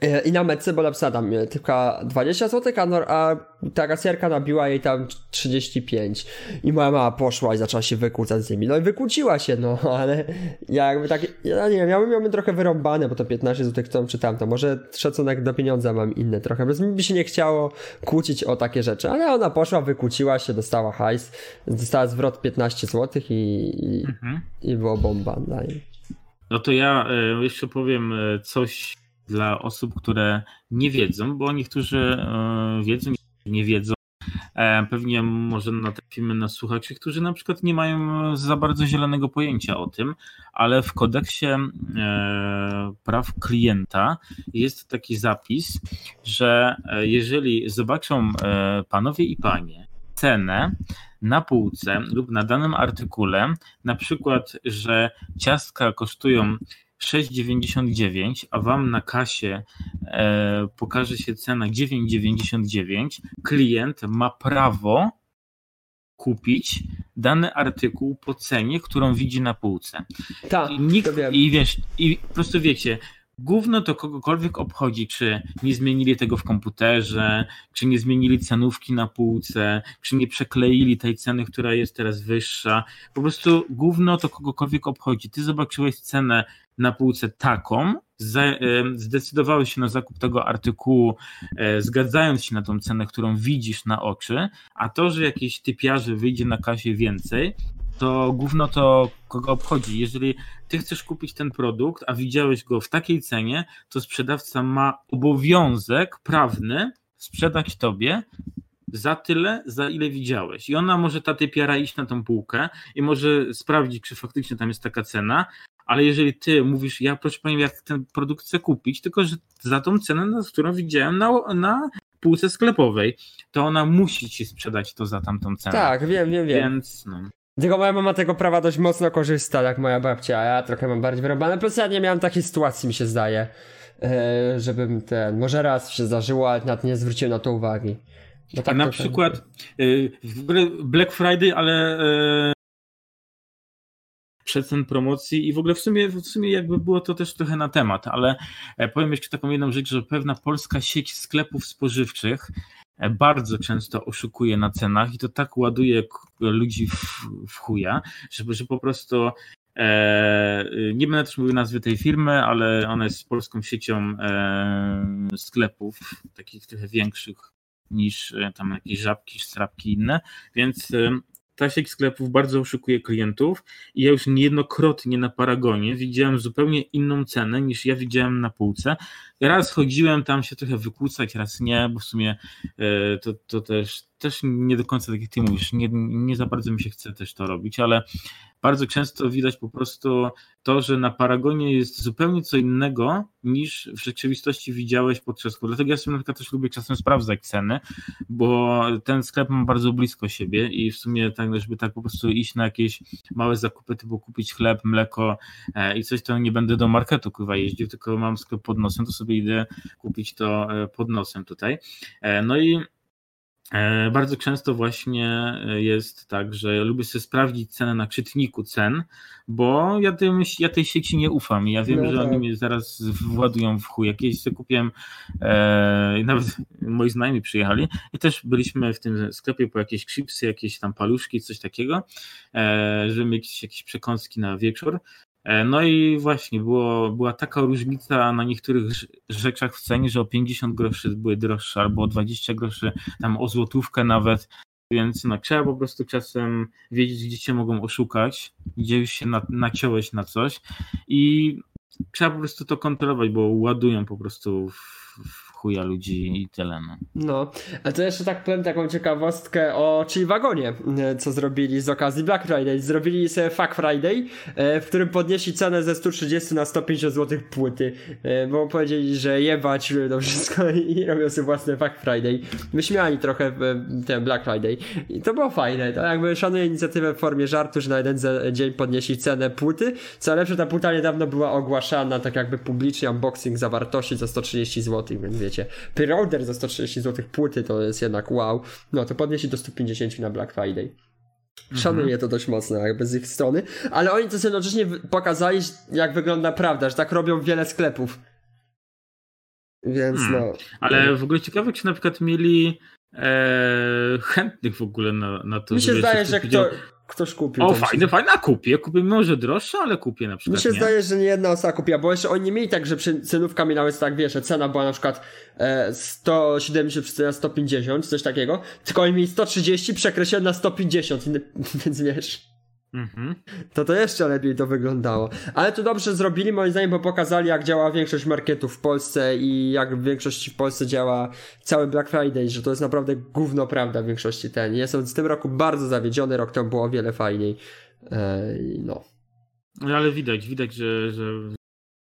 [SPEAKER 2] E, I na metce była napisana tam e, tylko 20 zł, a, ta kasjerka nabiła jej tam 35. I moja mama poszła i zaczęła się wykłócać z nimi. No i wykłóciła się, no, ale jakby tak, ja nie wiem, ja bym trochę wyrąbane, bo to 15 zł, którą czytam, to może szacunek do pieniądza mam inny trochę, więc mi by się nie chciało kłócić o takie rzeczy, ale ona poszła, wykłóciła się, dostała hajs, dostała zwrot 15 zł i, i, mhm. i było bomba. No,
[SPEAKER 1] no to ja e, jeszcze powiem coś dla osób, które nie wiedzą, bo niektórzy e, wiedzą, nie wiedzą. E, pewnie może natrafimy na słuchaczy, którzy na przykład nie mają za bardzo zielonego pojęcia o tym, ale w kodeksie e, praw klienta jest taki zapis, że jeżeli zobaczą panowie i panie cenę na półce lub na danym artykule, na przykład, że ciastka kosztują 6,99, a wam na kasie e, pokaże się cena 9,99, klient ma prawo kupić dany artykuł po cenie, którą widzi na półce.
[SPEAKER 2] Tak,
[SPEAKER 1] I, nikt, I wiesz, i po prostu wiecie, Gówno to kogokolwiek obchodzi, czy nie zmienili tego w komputerze, czy nie zmienili cenówki na półce, czy nie przekleili tej ceny, która jest teraz wyższa. Po prostu gówno to kogokolwiek obchodzi. Ty zobaczyłeś cenę na półce taką, zdecydowałeś się na zakup tego artykułu, e, zgadzając się na tą cenę, którą widzisz na oczy, a to, że jakiś typiarzy wyjdzie na kasie więcej, to gówno to kogo obchodzi. Jeżeli ty chcesz kupić ten produkt, a widziałeś go w takiej cenie, to sprzedawca ma obowiązek prawny sprzedać tobie za tyle, za ile widziałeś. I ona może ta typiara iść na tą półkę i może sprawdzić, czy faktycznie tam jest taka cena, ale jeżeli ty mówisz, ja proszę pani, jak ten produkt chcę kupić, tylko że za tą cenę, którą widziałem na, na półce sklepowej, to ona musi ci sprzedać to za tamtą cenę.
[SPEAKER 2] Tak, wiem, wiem, wiem. Więc, no. Tylko moja mama tego prawa dość mocno korzysta, jak moja babcia, a ja trochę mam bardziej wyrobane. Plus ja nie miałem takiej sytuacji, mi się zdaje, e, żebym ten, może raz się zdarzyło, ale nawet nie zwróciłem na to uwagi.
[SPEAKER 1] No tak, na przykład e, w ogóle Black Friday, ale e, przecen promocji i w ogóle w sumie, w sumie jakby było to też trochę na temat, ale powiem jeszcze taką jedną rzecz, że pewna polska sieć sklepów spożywczych bardzo często oszukuje na cenach i to tak ładuje ludzi w, w chuja, żeby, że po prostu e, nie będę też mówił nazwy tej firmy, ale ona jest polską siecią e, sklepów, takich trochę większych niż e, tam jakieś żabki, strapki inne, więc e, ta sieć sklepów bardzo oszukuje klientów i ja już niejednokrotnie na Paragonie widziałem zupełnie inną cenę niż ja widziałem na półce. Raz chodziłem tam się trochę wykłócać, raz nie, bo w sumie e, to, to też, też nie do końca tak jak ty mówisz, nie, nie za bardzo mi się chce też to robić, ale bardzo często widać po prostu to, że na Paragonie jest zupełnie co innego niż w rzeczywistości widziałeś podczas sklepu. Dlatego ja sobie na przykład też lubię czasem sprawdzać ceny, bo ten sklep mam bardzo blisko siebie i w sumie tak, żeby tak po prostu iść na jakieś małe zakupy, typu kupić chleb, mleko e, i coś, to nie będę do marketu kurwa jeździł, tylko mam sklep pod nosem, to sobie idę kupić to e, pod nosem tutaj. E, no i bardzo często właśnie e, jest tak, że lubię sobie sprawdzić cenę na czytniku cen, bo ja, tym, ja tej sieci nie ufam ja wiem, no że tak. oni mnie zaraz władują w chuj. Jakieś sobie kupiłem, e, nawet moi znajomi przyjechali i też byliśmy w tym sklepie po jakieś chipsy, jakieś tam paluszki, coś takiego, e, żeby mieć jakieś przekąski na wieczór E, no i właśnie było, była taka różnica na niektórych rzeczach w cenie, że o 50 groszy były droższe albo o 20 groszy, tam o złotówkę nawet, więc no, trzeba po prostu czasem wiedzieć, gdzie cię mogą oszukać, gdzie już się na, naciąłeś na coś i trzeba po prostu to kontrolować, bo ładują po prostu w, w chuja ludzi i tyle. No.
[SPEAKER 2] no, a to jeszcze tak powiem taką ciekawostkę o czyli wagonie, e, co zrobili z okazji Black Friday. Zrobili sobie Fuck Friday, e, w którym podnieśli cenę ze 130 na 150 zł płyty, e, bo powiedzieli, że jebać to wszystko i robią sobie własne Fuck Friday. Wyśmiali trochę ten Black Friday i to było fajne. To jakby szanuję inicjatywę w formie żartu, że na jeden dzień podnieśli cenę płyty. Co lepsze, ta płyta niedawno była ogłaszana tak jakby publicznie unboxing zawartości za 130 zł, więc wiecie wiecie, pre-order za 130 zł płyty to jest jednak wow, no to podnieśli do 150 na Black Friday. Szanuję mhm. to dość mocno jakby z ich strony, ale oni to jednocześnie pokazali, jak wygląda prawda, że tak robią wiele sklepów. Więc hmm. no.
[SPEAKER 1] Ale w ogóle ciekawe, czy na przykład mieli e, chętnych w ogóle na, na to.
[SPEAKER 2] Mi się zdaje, że kto, ktoś kupił.
[SPEAKER 1] O, fajne, fajne, a kupię. Kupię może droższe, ale kupię na przykład.
[SPEAKER 2] Mi się nie? zdaje, że nie jedna osoba kupiła, bo jeszcze oni nie mieli tak, że cenówka miała tak, wiesz, cena była na przykład e, 170 na 150, coś takiego, tylko oni mieli 130 przekreślone na 150, więc wiesz. Mhm. To to jeszcze lepiej to wyglądało. Ale to dobrze zrobili, moim zdaniem, bo pokazali, jak działa większość marketów w Polsce i jak w większości w Polsce działa cały Black Friday, że to jest naprawdę gówno prawda w większości ten. Jestem w tym roku bardzo zawiedziony, rok temu było o wiele fajniej. Eee, no.
[SPEAKER 1] Ale widać, widać, że, że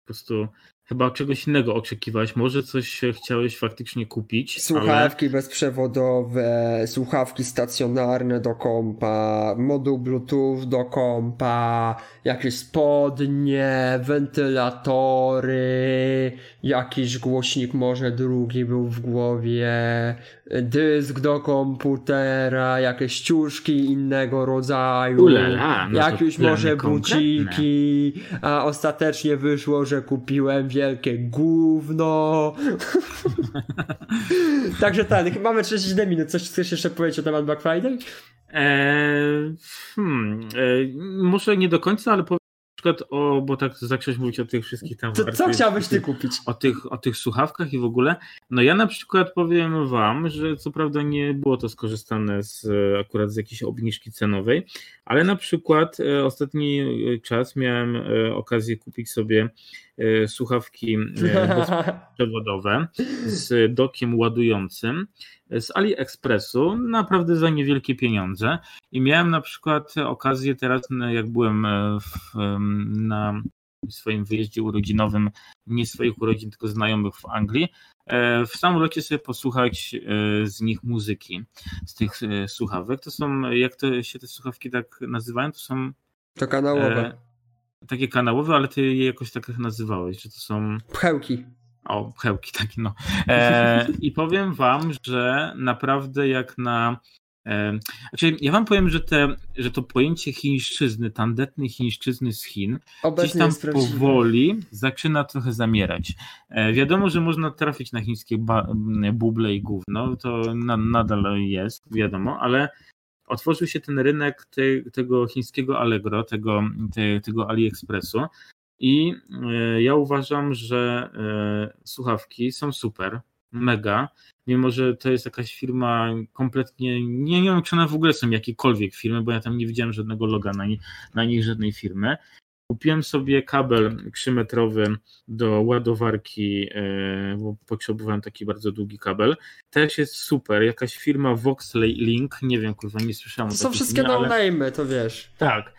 [SPEAKER 1] po prostu Chyba czegoś innego oczekiwałeś. Może coś chciałeś faktycznie kupić.
[SPEAKER 2] Słuchawki ale... bezprzewodowe, słuchawki stacjonarne do kompa, moduł Bluetooth do kompa, jakieś spodnie, wentylatory, jakiś głośnik może drugi był w głowie, dysk do komputera, jakieś ściuszki innego rodzaju,
[SPEAKER 1] Ulala,
[SPEAKER 2] no jakieś może buciki, a ostatecznie wyszło, że kupiłem wielkie gówno. Także tak, mamy 37 minut. Coś chcesz jeszcze powiedzieć o temat Black Friday?
[SPEAKER 1] Eee, hmm, eee, może nie do końca, ale powiem przykład o, bo tak zacząłeś mówić o tych wszystkich tam.
[SPEAKER 2] To, co chciałbyś ty kupić?
[SPEAKER 1] O tych, o tych słuchawkach i w ogóle. No ja na przykład powiem wam, że co prawda nie było to skorzystane z akurat z jakiejś obniżki cenowej, ale na przykład e, ostatni czas miałem e, okazję kupić sobie e, słuchawki bezprzewodowe z dokiem ładującym z AliExpressu naprawdę za niewielkie pieniądze i miałem na przykład okazję teraz, jak byłem w, na swoim wyjeździe urodzinowym, nie swoich urodzin, tylko znajomych w Anglii, w samolocie sobie posłuchać z nich muzyki, z tych słuchawek. To są, jak to się te słuchawki tak nazywają, to są...
[SPEAKER 2] To kanałowe.
[SPEAKER 1] E, takie kanałowe, ale ty je jakoś tak nazywałeś, że to są...
[SPEAKER 2] Pchełki.
[SPEAKER 1] O, pchełki takie, no. E, I powiem wam, że naprawdę jak na znaczy, ja wam powiem, że, te, że to pojęcie chińszczyzny, tandetnej chińszczyzny z Chin, Obecnie gdzieś tam powoli zaczyna trochę zamierać. E, wiadomo, że można trafić na chińskie buble i gówno, to na, nadal jest, wiadomo, ale otworzył się ten rynek te, tego chińskiego Allegro, tego, te, tego AliExpressu i e, ja uważam, że e, słuchawki są super, mega, mimo że to jest jakaś firma kompletnie, nie, nie wiem czy one w ogóle są jakiekolwiek firmy, bo ja tam nie widziałem żadnego loga na, na nich żadnej firmy. Kupiłem sobie kabel 3-metrowy do ładowarki, e, bo potrzebowałem taki bardzo długi kabel. Też jest super. Jakaś firma Voxley Link, nie wiem, kurwa, nie słyszałem.
[SPEAKER 2] To są wszystkie no ale... to wiesz.
[SPEAKER 1] Tak.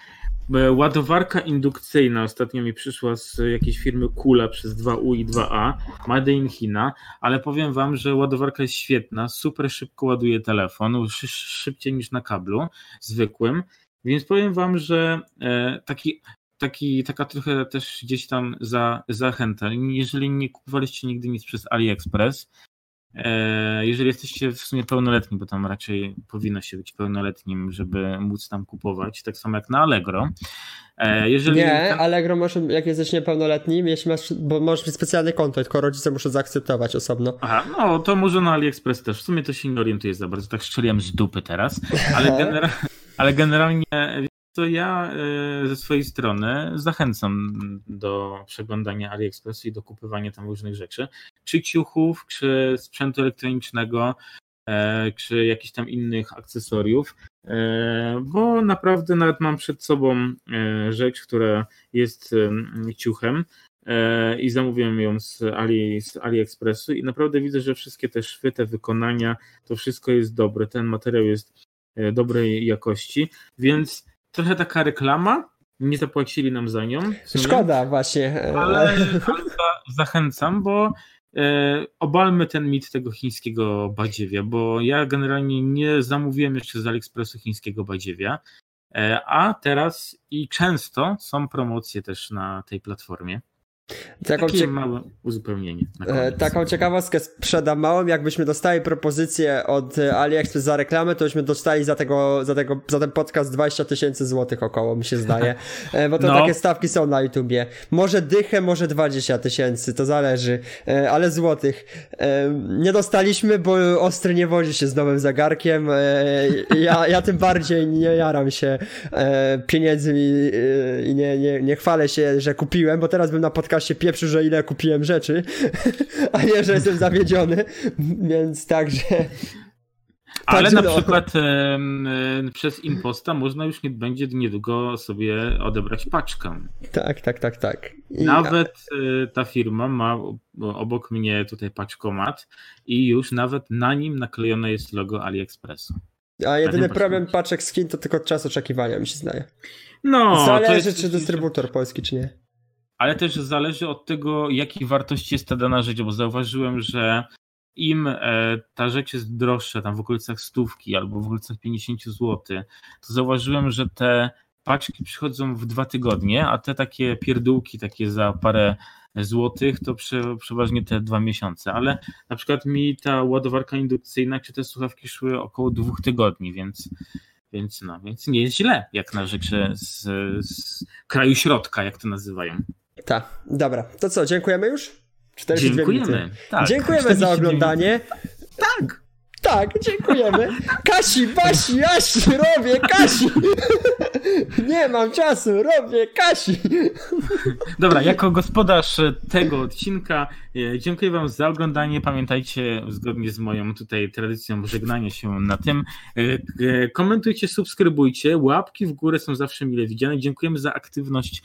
[SPEAKER 1] E, ładowarka indukcyjna ostatnio mi przyszła z jakiejś firmy Kula przez 2U i 2A, Made in China, ale powiem wam, że ładowarka jest świetna, super szybko ładuje telefon, szybciej niż na kablu zwykłym, więc powiem wam, że e, taki taki, taka trochę też gdzieś tam za, zachęta. Jeżeli nie kupowaliście nigdy nic przez AliExpress, e, jeżeli jesteście w sumie pełnoletni, bo tam raczej powinno się być pełnoletnim, żeby móc tam kupować, tak samo jak na Allegro.
[SPEAKER 2] E, jeżeli nie, tam... Allegro może, jak jesteś niepełnoletni, jeśli masz, bo możesz mieć specjalny konto, tylko rodzice muszą zaakceptować osobno.
[SPEAKER 1] Aha, no to może na AliExpress też. W sumie to się nie orientuję za bardzo, tak strzeliłem z dupy teraz, ale, ale generalnie to ja e, ze swojej strony zachęcam do przeglądania AliExpress i do kupywania tam różnych rzeczy, czy ciuchów, czy sprzętu elektronicznego, e, czy jakichś tam innych akcesoriów, e, bo naprawdę nawet mam przed sobą rzecz, która jest ciuchem i zamówiłem ją z, Ali, z AliExpressu i naprawdę widzę, że wszystkie te szwy, te wykonania, to wszystko jest dobre, ten materiał jest dobrej jakości, więc trochę taka reklama, nie zapłacili nam za nią.
[SPEAKER 2] Szkoda właśnie.
[SPEAKER 1] Ale, ale zachęcam, bo e, obalmy ten mit tego chińskiego badziewia, bo ja generalnie nie zamówiłem jeszcze z AliExpressu chińskiego badziewia, e, a teraz i często są promocje też na tej platformie. Taką Takie cie... małe uzupełnienie.
[SPEAKER 2] E, taką ciekawostkę sprzedam małą. Jakbyśmy dostali propozycję od e, AliExpress za reklamę, to byśmy dostali za, tego, za, tego, za ten podcast 20 tysięcy złotych około, mi się zdaje. E, bo to no. takie stawki są na YouTubie. Może dychę, może 20 tysięcy, to zależy, ale złotych. Nie dostaliśmy, bo ostry nie wozi się z nowym zegarkiem. Ja, ja tym bardziej nie jaram się pieniędzmi i nie, nie, nie chwalę się, że kupiłem, bo teraz bym na podcast się pieprzy, że ile kupiłem rzeczy, a nie, że jestem zawiedziony, więc także...
[SPEAKER 1] Ale także na no. przykład przez imposta można już nie będzie niedługo sobie odebrać paczkę.
[SPEAKER 2] Tak, tak, tak, tak.
[SPEAKER 1] I... Nawet e, ta firma ma obok mnie tutaj paczkomat i już nawet na nim naklejone jest logo AliExpressu.
[SPEAKER 2] A jedyny problem paczek skin to tylko czas oczekiwania, mi się zdaje. No, Zależy, jest... czy dystrybutor polski, czy nie
[SPEAKER 1] ale też zależy od tego, jakiej wartości jest ta dana rzecz, bo zauważyłem, że im e, ta rzecz jest droższa, tam w okolicach stówki albo w okolicach 50 zł, to zauważyłem, że te paczki przychodzą w dwa tygodnie, a te takie pierdółki, takie za parę złotych, to prze, przeważnie te dwa miesiące, ale na przykład mi ta ładowarka indukcyjna czy te słuchawki szły około dwóch tygodni, więc więc no, więc nie jest źle, jak na rzeczy z, z kraju środka, jak to nazywają.
[SPEAKER 2] Tak, dobra. To co, dziękujemy już?
[SPEAKER 1] 42 Dziękujemy.
[SPEAKER 2] Tak, dziękujemy za oglądanie.
[SPEAKER 1] Tak.
[SPEAKER 2] Tak, dziękujemy. Kasi, Basi, Asi, robię Kasi. Nie mam czasu, robię Kasi.
[SPEAKER 1] Dobra, jako gospodarz tego odcinka e, dziękuję wam za oglądanie. Pamiętajcie, zgodnie z moją tutaj tradycją żegnania się na tym, e, e, komentujcie, subskrybujcie, łapki w górę są zawsze mile widziane. Dziękujemy za aktywność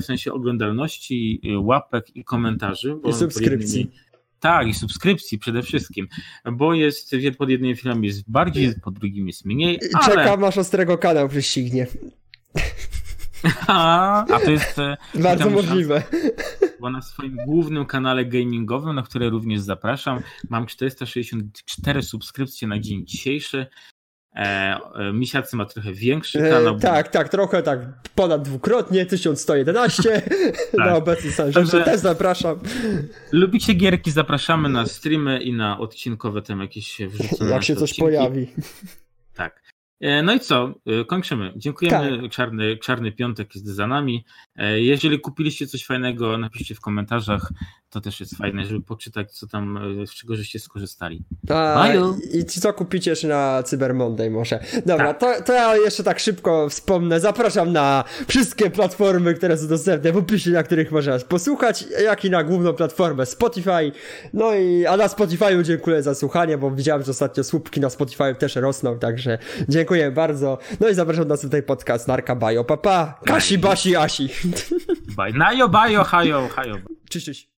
[SPEAKER 1] w sensie oglądalności, łapek i komentarzy.
[SPEAKER 2] I subskrypcji.
[SPEAKER 1] Tak, i subskrypcji przede wszystkim, bo jest pod jednym filmem jest bardziej, pod drugim jest mniej.
[SPEAKER 2] Ale... Czekam, masz ostrego kanał prześcignie.
[SPEAKER 1] A, a to jest. E,
[SPEAKER 2] Bardzo możliwe.
[SPEAKER 1] Bo na swoim głównym kanale gamingowym, na który również zapraszam, mam 464 subskrypcje na dzień dzisiejszy. E, e, Misiacy ma trochę większy e, kanał.
[SPEAKER 2] E, tak, tak, trochę tak, ponad dwukrotnie, 1111 tak. na obecny stan Także też zapraszam.
[SPEAKER 1] Lubicie gierki, zapraszamy na streamy i na odcinkowe tam jakieś wrzucone
[SPEAKER 2] Jak się coś odcinki. pojawi.
[SPEAKER 1] Tak. E, no i co? Kończymy. Dziękujemy. Tak. Czarny, czarny piątek jest za nami. Jeżeli kupiliście coś fajnego, napiszcie w komentarzach. To też jest fajne, żeby poczytać, co tam, z czego żeście skorzystali.
[SPEAKER 2] A, I co kupicie jeszcze na Cyber Monday może. Dobra, tak. to, to ja jeszcze tak szybko wspomnę. Zapraszam na wszystkie platformy, które są dostępne w opisie, na których można posłuchać, jak i na główną platformę Spotify. No i, a na Spotify'u dziękuję za słuchanie, bo widziałem, że ostatnio słupki na Spotify też rosną, także dziękuję bardzo. No i zapraszam na tutaj podcast Narka Bajo. Papa, Kasi, Basi, Asi.
[SPEAKER 1] Bye. Najo, bajo, hajo, hajo.
[SPEAKER 2] Cześć, cześć.